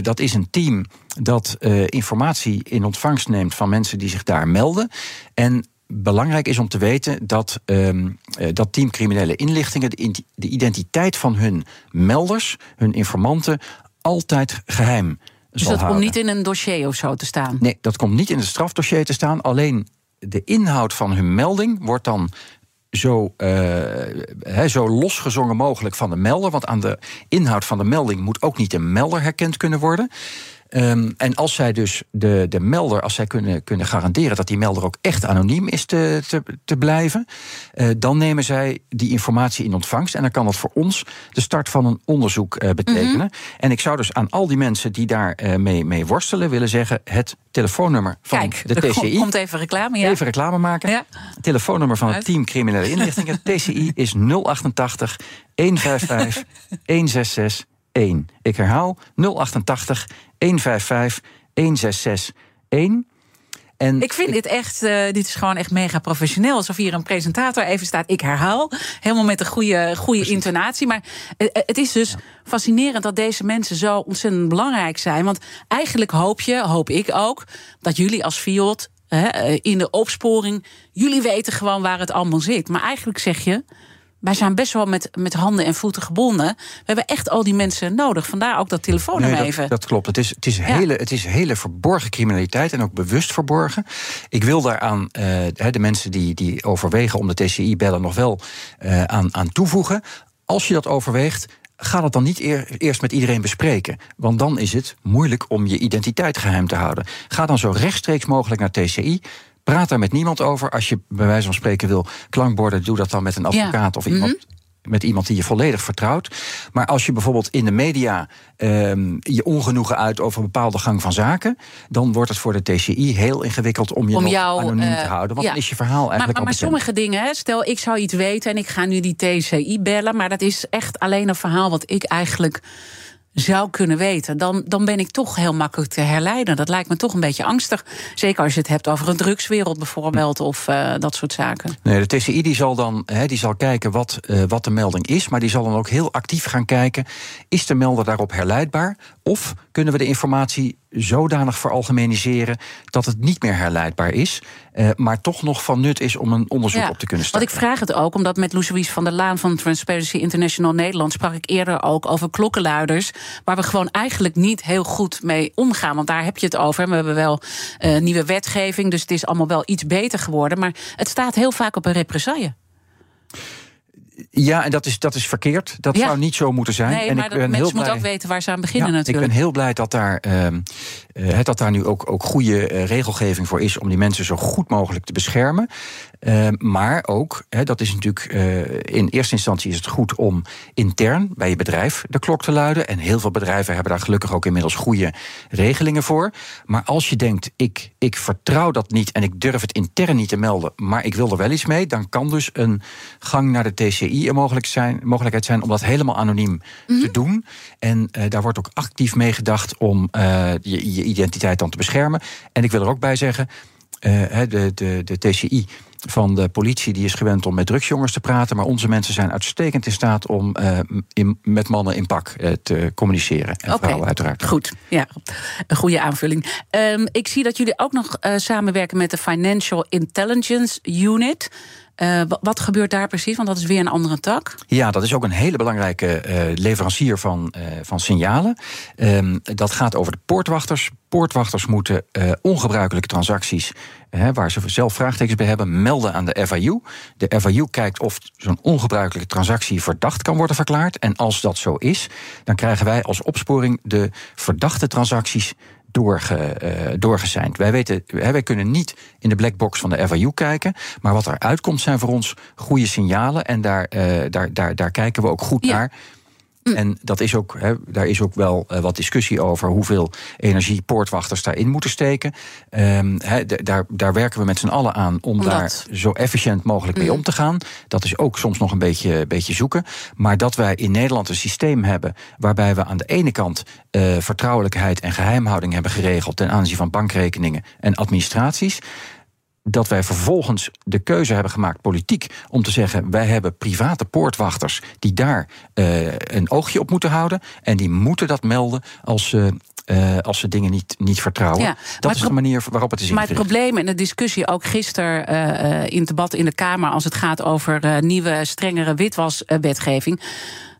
dat is een team dat informatie in ontvangst neemt van mensen die zich daar melden. En belangrijk is om te weten dat um, dat team criminele inlichtingen de, de, identiteit van hun melders, hun informanten, altijd geheim. Dus dat komt niet in een dossier of zo te staan? Nee, dat komt niet in het strafdossier te staan. Alleen de inhoud van hun melding wordt dan zo, uh, he, zo losgezongen mogelijk van de melder. Want aan de inhoud van de melding moet ook niet de melder herkend kunnen worden. Um, en als zij dus de, de melder, als zij kunnen, kunnen garanderen dat die melder ook echt anoniem is te, te, te blijven, uh, dan nemen zij die informatie in ontvangst. En dan kan dat voor ons de start van een onderzoek uh, betekenen. Mm -hmm. En ik zou dus aan al die mensen die daar uh, mee, mee worstelen willen zeggen: het telefoonnummer van Kijk, de TCI. Komt even reclame, ja. Even reclame maken. Ja. Het telefoonnummer van het team Criminele Inlichtingen, TCI, is 088 155 166 1. Ik herhaal 088 155 166 1. En ik vind ik, dit echt, uh, dit is gewoon echt mega professioneel. Alsof hier een presentator even staat, ik herhaal. Helemaal met een goede, goede intonatie. Maar het, het is dus ja. fascinerend dat deze mensen zo ontzettend belangrijk zijn. Want eigenlijk hoop je, hoop ik ook, dat jullie als FIOD in de opsporing, jullie weten gewoon waar het allemaal zit. Maar eigenlijk zeg je, wij zijn best wel met, met handen en voeten gebonden. We hebben echt al die mensen nodig. Vandaar ook dat telefoonnummer nee, even. Dat, dat klopt. Het is, het, is hele, het is hele verborgen criminaliteit en ook bewust verborgen. Ik wil daaraan uh, de mensen die, die overwegen om de TCI bellen nog wel uh, aan, aan toevoegen. Als je dat overweegt, ga dat dan niet eer, eerst met iedereen bespreken. Want dan is het moeilijk om je identiteit geheim te houden. Ga dan zo rechtstreeks mogelijk naar TCI. Praat daar met niemand over. Als je bij wijze van spreken wil klankborden, doe dat dan met een advocaat ja. of iemand. Mm -hmm met iemand die je volledig vertrouwt. Maar als je bijvoorbeeld in de media um, je ongenoegen uit over een bepaalde gang van zaken, dan wordt het voor de TCI heel ingewikkeld om je om jou, anoniem uh, te houden. Want ja. dan is je verhaal eigenlijk Maar, maar, maar sommige dingen, hè, stel ik zou iets weten en ik ga nu die TCI bellen, maar dat is echt alleen een verhaal wat ik eigenlijk zou kunnen weten, dan, dan ben ik toch heel makkelijk te herleiden. Dat lijkt me toch een beetje angstig. Zeker als je het hebt over een drugswereld bijvoorbeeld of uh, dat soort zaken. Nee, de TCI die zal dan he, die zal kijken wat, uh, wat de melding is, maar die zal dan ook heel actief gaan kijken: is de melder daarop herleidbaar? Of kunnen we de informatie zodanig veralgemeniseren dat het niet meer herleidbaar is, uh, maar toch nog van nut is om een onderzoek ja, op te kunnen starten. Want ik vraag het ook omdat met Louise van der Laan van Transparency International Nederland sprak ik eerder ook over klokkenluiders, waar we gewoon eigenlijk niet heel goed mee omgaan. Want daar heb je het over. We hebben wel uh, nieuwe wetgeving, dus het is allemaal wel iets beter geworden, maar het staat heel vaak op een represaille. Ja, en dat is, dat is verkeerd. Dat ja. zou niet zo moeten zijn. Nee, en maar ik ben mensen blij... moeten ook weten waar ze aan beginnen ja, natuurlijk. Ik ben heel blij dat daar, uh, uh, dat daar nu ook, ook goede uh, regelgeving voor is... om die mensen zo goed mogelijk te beschermen. maar ook, hè, dat is natuurlijk... in eerste instantie is het goed om intern bij je bedrijf de klok te luiden. En heel veel bedrijven hebben daar gelukkig ook inmiddels goede regelingen voor. Maar als je denkt, ik, ik vertrouw dat niet... en ik durf het intern niet te melden, maar ik wil er wel iets mee... dan kan dus een gang naar de TCI een mogelijk zijn, mogelijkheid zijn om dat helemaal anoniem mm -hmm. te doen. En uh, daar wordt ook actief mee gedacht om je, je, identiteit dan te beschermen. En ik wil er ook bij zeggen, uh, de, de, de TCI van de politie die is gewend om met drugsjongens te praten, maar onze mensen zijn uitstekend in staat om in, met mannen in pak te communiceren. En okay. vrouwen uiteraard. Goed, ja, een goede aanvulling. Um, ik zie dat jullie ook nog samenwerken met de Financial Intelligence Unit. Uh, wat gebeurt daar precies? Want dat is weer een andere tak. Ja, dat is ook een hele belangrijke uh, leverancier van, uh, van signalen. Um, dat gaat over de poortwachters. Poortwachters moeten ongebruikelijke transacties, waar ze zelf vraagtekens bij hebben, melden aan de FIU. De FIU kijkt of zo'n ongebruikelijke transactie verdacht kan worden verklaard. En als dat zo is, dan krijgen wij als opsporing de verdachte transacties doorge, uh, doorgeseind. Wij, weten, wij kunnen niet in de blackbox van de FIU kijken, maar wat eruit komt zijn voor ons goede signalen en daar, uh, daar, daar, daar kijken we ook goed ja. naar. En dat is ook, he, daar is ook wel uh, wat discussie over hoeveel energie poortwachters daarin moeten steken. Um, he, daar, daar werken we met z'n allen aan om Omdat... daar zo efficiënt mogelijk mee mm. om te gaan. Dat is ook soms nog een beetje, beetje zoeken. Maar dat wij in Nederland een systeem hebben waarbij we aan de ene kant uh, vertrouwelijkheid en geheimhouding hebben geregeld ten aanzien van bankrekeningen en administraties dat wij vervolgens de keuze hebben gemaakt, politiek, om te zeggen: wij hebben private poortwachters die daar uh, een oogje op moeten houden. En die moeten dat melden als ze. Uh, als ze dingen niet, niet vertrouwen. Ja, dat is de manier waarop het is Maar het probleem en de discussie ook gisteren uh, in het debat in de Kamer... als het gaat over nieuwe, strengere witwaswetgeving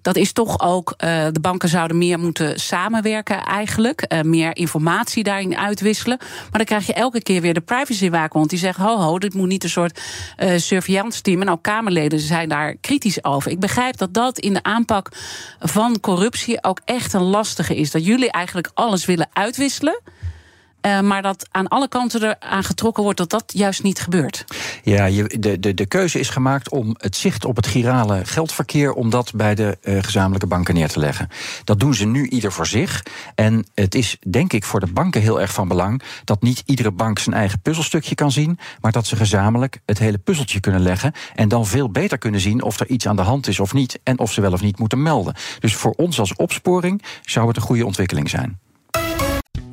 dat is toch ook, uh, de banken zouden meer moeten samenwerken eigenlijk. Uh, meer informatie daarin uitwisselen. Maar dan krijg je elke keer weer de privacywaakhond die zegt: ho, ho, dit moet niet een soort uh, surveillance team. En ook Kamerleden zijn daar kritisch over. Ik begrijp dat dat in de aanpak van corruptie ook echt een lastige is. Dat jullie eigenlijk alles willen uitwisselen. Uh, maar dat aan alle kanten eraan getrokken wordt dat dat juist niet gebeurt. Ja, je, de, de, de keuze is gemaakt om het zicht op het girale geldverkeer... om dat bij de uh, gezamenlijke banken neer te leggen. Dat doen ze nu ieder voor zich. En het is denk ik voor de banken heel erg van belang... dat niet iedere bank zijn eigen puzzelstukje kan zien... maar dat ze gezamenlijk het hele puzzeltje kunnen leggen... en dan veel beter kunnen zien of er iets aan de hand is of niet... en of ze wel of niet moeten melden. Dus voor ons als opsporing zou het een goede ontwikkeling zijn.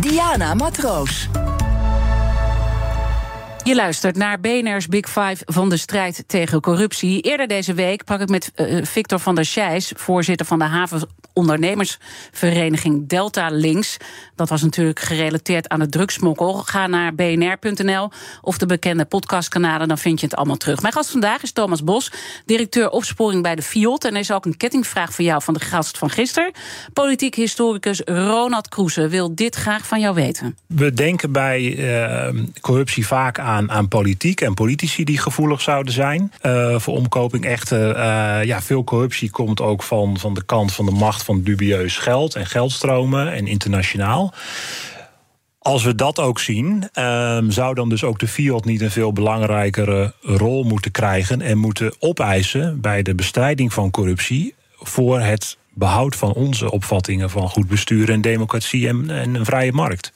Diana Matroos. Je luistert naar BNR's Big Five van de strijd tegen corruptie. Eerder deze week sprak ik met uh, Victor van der Scheijs, voorzitter van de ondernemersvereniging Delta Links. Dat was natuurlijk gerelateerd aan de drugsmokkel. Ga naar bnr.nl of de bekende podcastkanalen, dan vind je het allemaal terug. Mijn gast vandaag is Thomas Bos, directeur opsporing bij de FIOT. En er is ook een kettingvraag voor jou van de gast van gisteren. Politiek historicus Ronald Kroese wil dit graag van jou weten. We denken bij uh, corruptie vaak aan, aan politiek en politici die gevoelig zouden zijn uh, voor omkoping. Echter, uh, ja, veel corruptie komt ook van, van de kant van de macht van dubieus geld en geldstromen en internationaal. Als we dat ook zien, um, zou dan dus ook de Fiat niet een veel belangrijkere rol moeten krijgen en moeten opeisen bij de bestrijding van corruptie voor het behoud van onze opvattingen van goed bestuur en democratie en, en een vrije markt.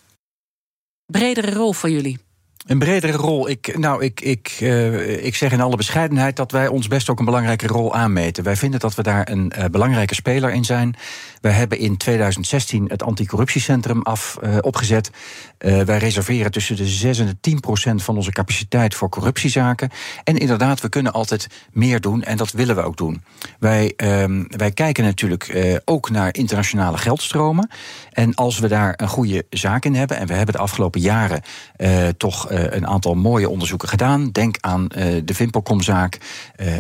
Bredere rol voor jullie? Een bredere rol. Ik, nou, ik, ik, uh, ik zeg in alle bescheidenheid dat wij ons best ook een belangrijke rol aanmeten. Wij vinden dat we daar een uh, belangrijke speler in zijn. Wij hebben in 2016 het anticorruptiecentrum af, uh, opgezet. wij reserveren tussen de 6 en de 10 procent van onze capaciteit voor corruptiezaken. En inderdaad, we kunnen altijd meer doen en dat willen we ook doen. Wij, ehm, wij kijken natuurlijk ook naar internationale geldstromen. En als we daar een goede zaak in hebben, en we hebben de afgelopen jaren toch een aantal mooie onderzoeken gedaan. Denk aan de Vimpelcom-zaak,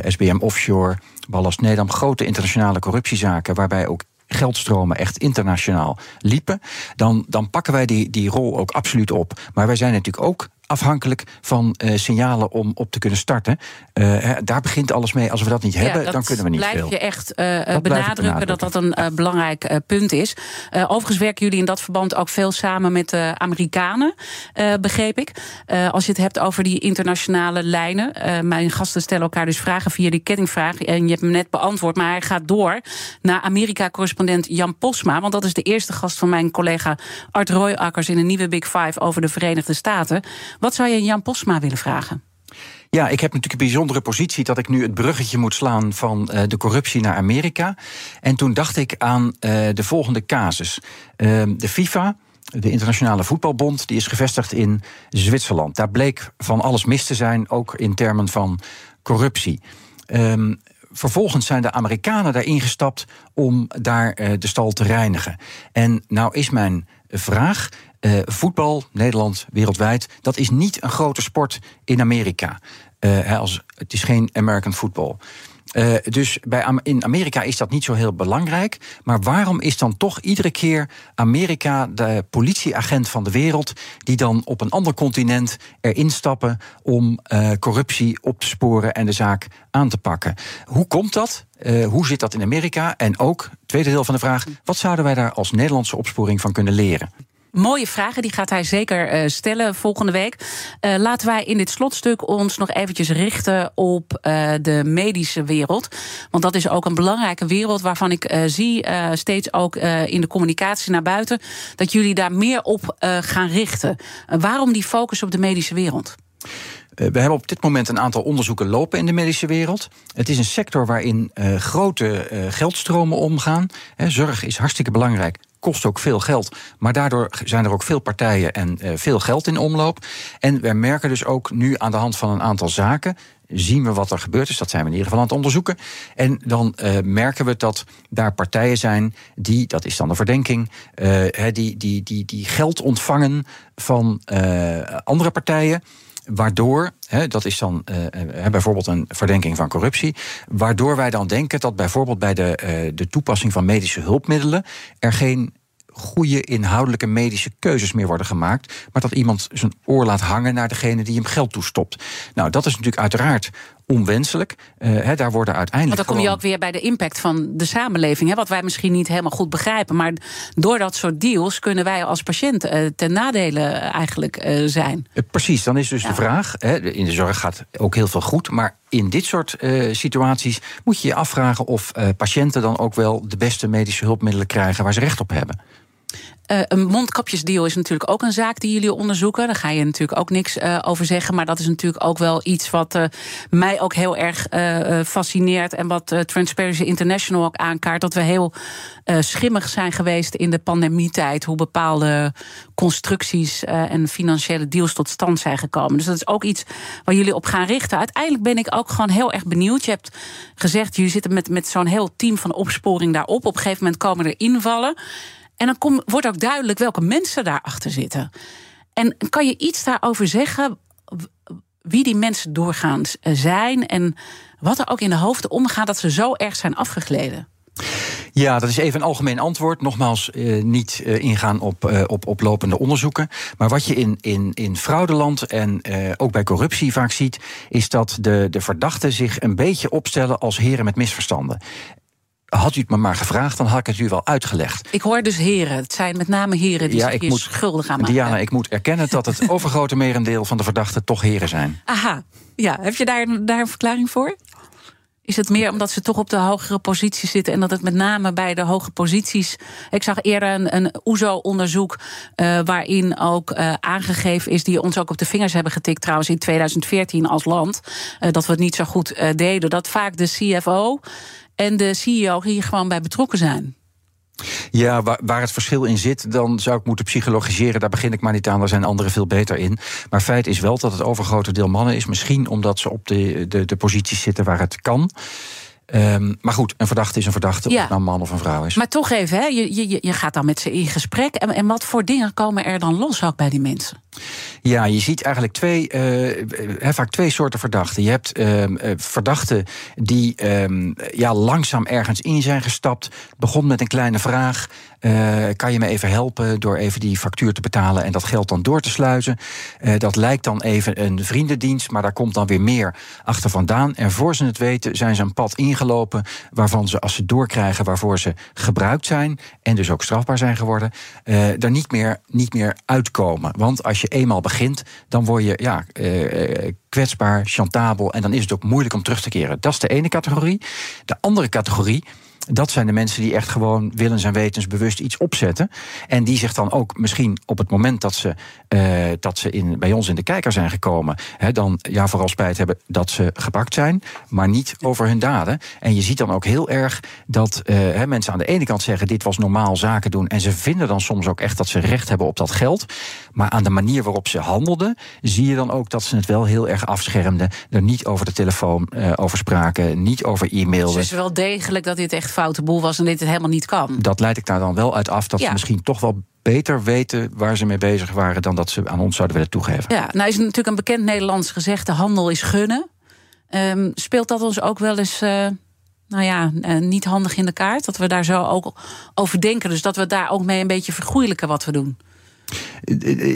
SBM Offshore, Ballast Nedam, grote internationale corruptiezaken, waarbij ook geldstromen echt internationaal liepen, dan, dan pakken wij die, die rol ook absoluut op. Maar wij zijn natuurlijk ook afhankelijk van uh, signalen om op te kunnen starten. Uh, daar begint alles mee. Als we dat niet ja, hebben, dan kunnen we niet blijf veel. je echt uh, dat benadrukken dat dat een belangrijk punt is. overigens werken jullie in dat verband ook veel samen met de Amerikanen, begreep ik. als je het hebt over die internationale lijnen. mijn gasten stellen elkaar dus vragen via die kettingvraag. En je hebt hem net beantwoord, maar hij gaat door naar Amerika-correspondent Jan Posma. Want dat is de eerste gast van mijn collega Art Royakkers in de nieuwe Big Five over de Verenigde Staten. Wat zou je Jan Posma willen vragen? Ja, ik heb natuurlijk een bijzondere positie dat ik nu het bruggetje moet slaan van uh, de corruptie naar Amerika. En toen dacht ik aan uh, de volgende casus. Uh, de FIFA. De Internationale Voetbalbond die is gevestigd in Zwitserland. Daar bleek van alles mis te zijn, ook in termen van corruptie. Um, vervolgens zijn de Amerikanen daar ingestapt om daar uh, de stal te reinigen. En nou is mijn vraag: uh, voetbal, Nederland, wereldwijd, dat is niet een grote sport in Amerika. Uh, als, het is geen American football. Uh, dus bij, in Amerika is dat niet zo heel belangrijk. Maar waarom is dan toch iedere keer Amerika de politieagent van de wereld. die dan op een ander continent erin stappen om corruptie op te sporen en de zaak aan te pakken? Hoe komt dat? Hoe zit dat in Amerika? En ook, tweede deel van de vraag, wat zouden wij daar als Nederlandse opsporing van kunnen leren? Mooie vragen, die gaat hij zeker uh, stellen volgende week. Uh, laten wij in dit slotstuk ons nog eventjes richten op uh, de medische wereld. Want dat is ook een belangrijke wereld waarvan ik zie, steeds ook in de communicatie naar buiten, dat jullie daar meer op gaan richten. waarom die focus op de medische wereld? We hebben op dit moment een aantal onderzoeken lopen in de medische wereld. Het is een sector waarin grote geldstromen omgaan. Zorg is hartstikke belangrijk kost ook veel geld. Maar daardoor zijn er ook veel partijen en uh, veel geld in omloop. En we merken dus ook nu aan de hand van een aantal zaken zien we wat er gebeurd is. Dat zijn we in ieder geval aan het onderzoeken. En dan uh, merken we dat daar partijen zijn die, dat is dan de verdenking, uh, die, die, die, die geld ontvangen van andere partijen. Waardoor, hè, dat is dan uh, bijvoorbeeld een verdenking van corruptie, waardoor wij dan denken dat bijvoorbeeld bij de, uh, de toepassing van medische hulpmiddelen er geen goede inhoudelijke medische keuzes meer worden gemaakt, maar dat iemand zijn oor laat hangen naar degene die hem geld toestopt. Nou, dat is natuurlijk uiteraard onwenselijk. Uh, daar worden uiteindelijk. Want dan kom je ook weer bij de impact van de samenleving. Hè, wat wij misschien niet helemaal goed begrijpen. Maar door dat soort deals kunnen wij als patiënt uh, ten nadele eigenlijk uh, zijn. precies, dan is dus ja. de vraag. Hè, in de zorg gaat ook heel veel goed. Maar in dit soort situaties moet je je afvragen of patiënten dan ook wel de beste medische hulpmiddelen krijgen waar ze recht op hebben. Uh, een mondkapjesdeal is natuurlijk ook een zaak die jullie onderzoeken. Daar ga je natuurlijk ook niks uh, over zeggen. Maar dat is natuurlijk ook wel iets wat uh, mij ook heel erg fascineert. En wat Transparency International ook aankaart. Dat we heel schimmig zijn geweest in de pandemietijd. Hoe bepaalde constructies en financiële deals tot stand zijn gekomen. Dus dat is ook iets waar jullie op gaan richten. Uiteindelijk ben ik ook gewoon heel erg benieuwd. Je hebt gezegd, jullie zitten met, met zo'n heel team van opsporing daarop. Op een gegeven moment komen er invallen. En dan kom, wordt ook duidelijk welke mensen daarachter zitten. En kan je iets daarover zeggen? Wie die mensen doorgaans zijn en wat er ook in de hoofden omgaat dat ze zo erg zijn afgegleden? Ja, dat is even een algemeen antwoord. Nogmaals, eh, niet eh, ingaan op, eh, op lopende onderzoeken. Maar wat je in, in, in fraudeland en eh, ook bij corruptie vaak ziet, is dat de, de verdachten zich een beetje opstellen als heren met misverstanden. Had u het me maar gevraagd, dan had ik het u wel uitgelegd. Ik hoor dus heren. Het zijn met name heren die ja, zich hier moet, schuldig aan maken. Diana, ik moet erkennen dat het overgrote merendeel van de verdachten toch heren zijn. Aha, ja. Heb je daar, daar een verklaring voor? Is het meer omdat ze toch op de hogere posities zitten en dat het met name bij de hoge posities. Ik zag eerder een, een OESO-onderzoek uh, waarin ook uh, aangegeven is, die ons ook op de vingers hebben getikt trouwens in 2014 als land, uh, dat we het niet zo goed deden. Dat vaak de CFO en de CEO hier gewoon bij betrokken zijn. Ja, waar, waar, het verschil in zit, dan zou ik moeten psychologiseren. Daar begin ik maar niet aan, daar zijn anderen veel beter in. Maar feit is wel dat het overgrote deel mannen is. Misschien omdat ze op de, de, de posities zitten waar het kan. Um, maar goed, een verdachte is een verdachte, of het nou een man of een vrouw is. Maar toch even, hè, je, je, je gaat dan met ze in gesprek. En, en wat voor dingen komen er dan los ook bij die mensen? Ja, je ziet eigenlijk twee, uh, vaak twee soorten verdachten. Je hebt uh, verdachten die uh, ja, langzaam ergens in zijn gestapt. Begon met een kleine vraag. Uh, kan je me even helpen door even die factuur te betalen en dat geld dan door te sluizen? Uh, dat lijkt dan even een vriendendienst, maar daar komt dan weer meer achter vandaan. En voor ze het weten zijn ze een pad ingelopen waarvan ze, als ze doorkrijgen waarvoor ze gebruikt zijn en dus ook strafbaar zijn geworden, uh, er niet meer, niet meer uitkomen. Want als je eenmaal begint, dan word je ja, kwetsbaar, chantabel en dan is het ook moeilijk om terug te keren. Dat is de ene categorie. De andere categorie dat zijn de mensen die echt gewoon willens en wetensbewust iets opzetten. En die zich dan ook misschien op het moment dat ze, uh, dat ze in, bij ons in de kijker zijn gekomen, hè, dan ja, vooral spijt hebben dat ze gepakt zijn, maar niet over hun daden. En je ziet dan ook heel erg dat uh, hè, mensen aan de ene kant zeggen: dit was normaal zaken doen. En ze vinden dan soms ook echt dat ze recht hebben op dat geld. Maar aan de manier waarop ze handelden, zie je dan ook dat ze het wel heel erg afschermden. Er niet over de telefoon uh, over spraken, niet over e-mail. Dus het is wel degelijk dat dit echt foute boel was en dit het helemaal niet kan. Dat leidt ik daar dan wel uit af dat ze misschien toch wel beter weten waar ze mee bezig waren dan dat ze aan ons zouden willen toegeven. Ja, nou is natuurlijk een bekend Nederlands gezegde: handel is gunnen. Um, speelt dat ons ook wel eens. Uh, nou ja, uh, niet handig in de kaart. Dat we daar zo ook over denken. Dus dat we daar ook mee een beetje vergoeilijken wat we doen.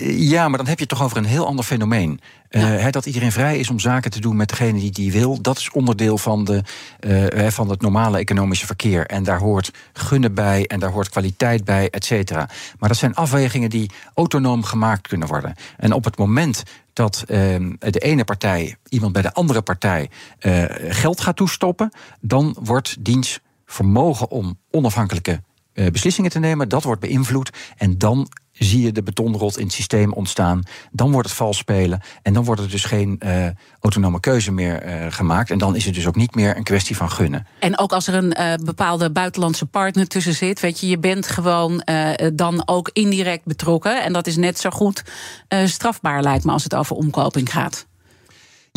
Ja, maar dan heb je het toch over een heel ander fenomeen. Ja. Uh, dat iedereen vrij is om zaken te doen met degene die die wil, dat is onderdeel van, de, uh, van het normale economische verkeer. En daar hoort gunnen bij en daar hoort kwaliteit bij, et cetera. Maar dat zijn afwegingen die autonoom gemaakt kunnen worden. En op het moment dat uh, de ene partij iemand bij de andere partij geld gaat toestoppen, dan wordt diens vermogen om onafhankelijke beslissingen te nemen, dat wordt beïnvloed. En dan zie je de betonrot in het systeem ontstaan. Dan wordt het vals spelen. En dan wordt er dus geen uh, autonome keuze meer uh, gemaakt. En dan is het dus ook niet meer een kwestie van gunnen. En ook als er een uh, bepaalde buitenlandse partner tussen zit, weet je, je bent gewoon dan ook indirect betrokken. En dat is net zo goed strafbaar, lijkt me, als het over omkoping gaat.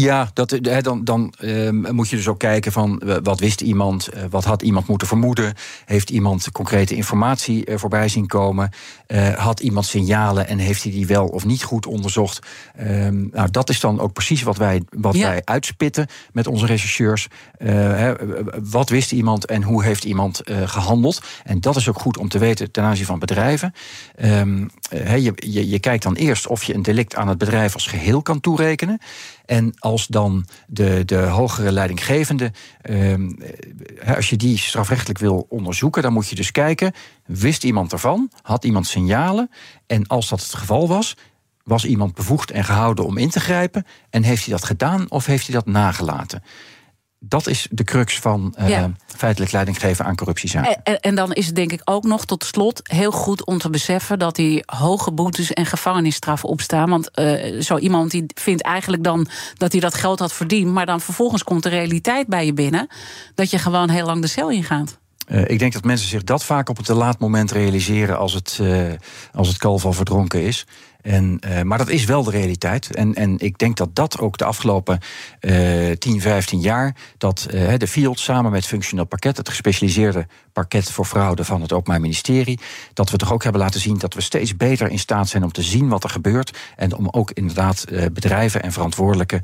Ja, dat, he, dan, dan uh, moet je dus ook kijken van wat wist iemand, uh, wat had iemand moeten vermoeden, heeft iemand concrete informatie uh, voorbij zien komen, had iemand signalen en heeft hij die wel of niet goed onderzocht. Ehm, nou, dat is dan ook precies wat wij, wat ja. wij uitspitten met onze rechercheurs. He, wat wist iemand en hoe heeft iemand gehandeld? En dat is ook goed om te weten ten aanzien van bedrijven. Um, he, je, je, je kijkt dan eerst of je een delict aan het bedrijf als geheel kan toerekenen. En als dan de, de hogere leidinggevende, eh, als je die strafrechtelijk wil onderzoeken, dan moet je dus kijken: wist iemand ervan? Had iemand signalen? En als dat het geval was, was iemand bevoegd en gehouden om in te grijpen? En heeft hij dat gedaan of heeft hij dat nagelaten? Dat is de crux van uh, Ja. feitelijk leiding geven aan corruptiezaken. En, en- dan is het denk ik ook nog tot slot heel goed om te beseffen dat die hoge boetes en gevangenisstraffen opstaan. Want eh, zo iemand die vindt eigenlijk dan dat hij dat geld had verdiend, maar dan vervolgens komt de realiteit bij je binnen dat je gewoon heel lang de cel ingaat. Eh, ik denk dat mensen zich dat vaak op het te laat moment realiseren als het, eh, als het kalf al verdronken is. En, eh, maar dat is wel de realiteit. En, en ik denk dat dat ook de afgelopen eh 10, 15 jaar, dat eh, de Field samen met Functioneel Parket, het gespecialiseerde parket voor fraude van het Openbaar Ministerie, dat we toch ook hebben laten zien dat we steeds beter in staat zijn om te zien wat er gebeurt. En om ook inderdaad eh, bedrijven en verantwoordelijken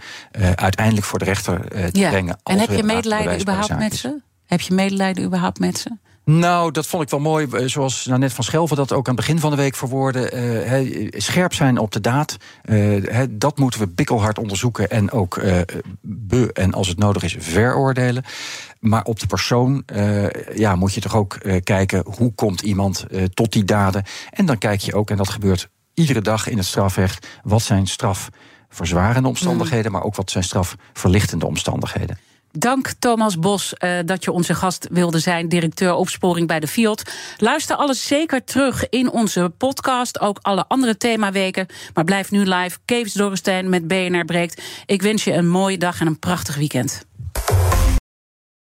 uiteindelijk voor de rechter te brengen. En heb je medelijden überhaupt met ze? Heb je medelijden überhaupt met ze? Nou, dat vond ik wel mooi. eh, Zoals Nanette van Schelven dat ook aan het begin van de week verwoordde. eh, scherp zijn op de daad. eh, dat moeten we bikkelhard onderzoeken. En ook be- en als het nodig is, veroordelen. Maar op de persoon ja, moet je toch ook kijken. Hoe komt iemand tot die daden? En dan kijk je ook, en dat gebeurt iedere dag in het strafrecht. Wat zijn strafverzwarende omstandigheden. Maar ook wat zijn strafverlichtende omstandigheden. Dank Thomas Bos eh, dat je onze gast wilde zijn, directeur opsporing bij de Fiat. Luister alles zeker terug in onze podcast, ook alle andere themaweken. Maar blijf nu live. Kees Dorrestein met BNR Breekt. Ik wens je een mooie dag en een prachtig weekend.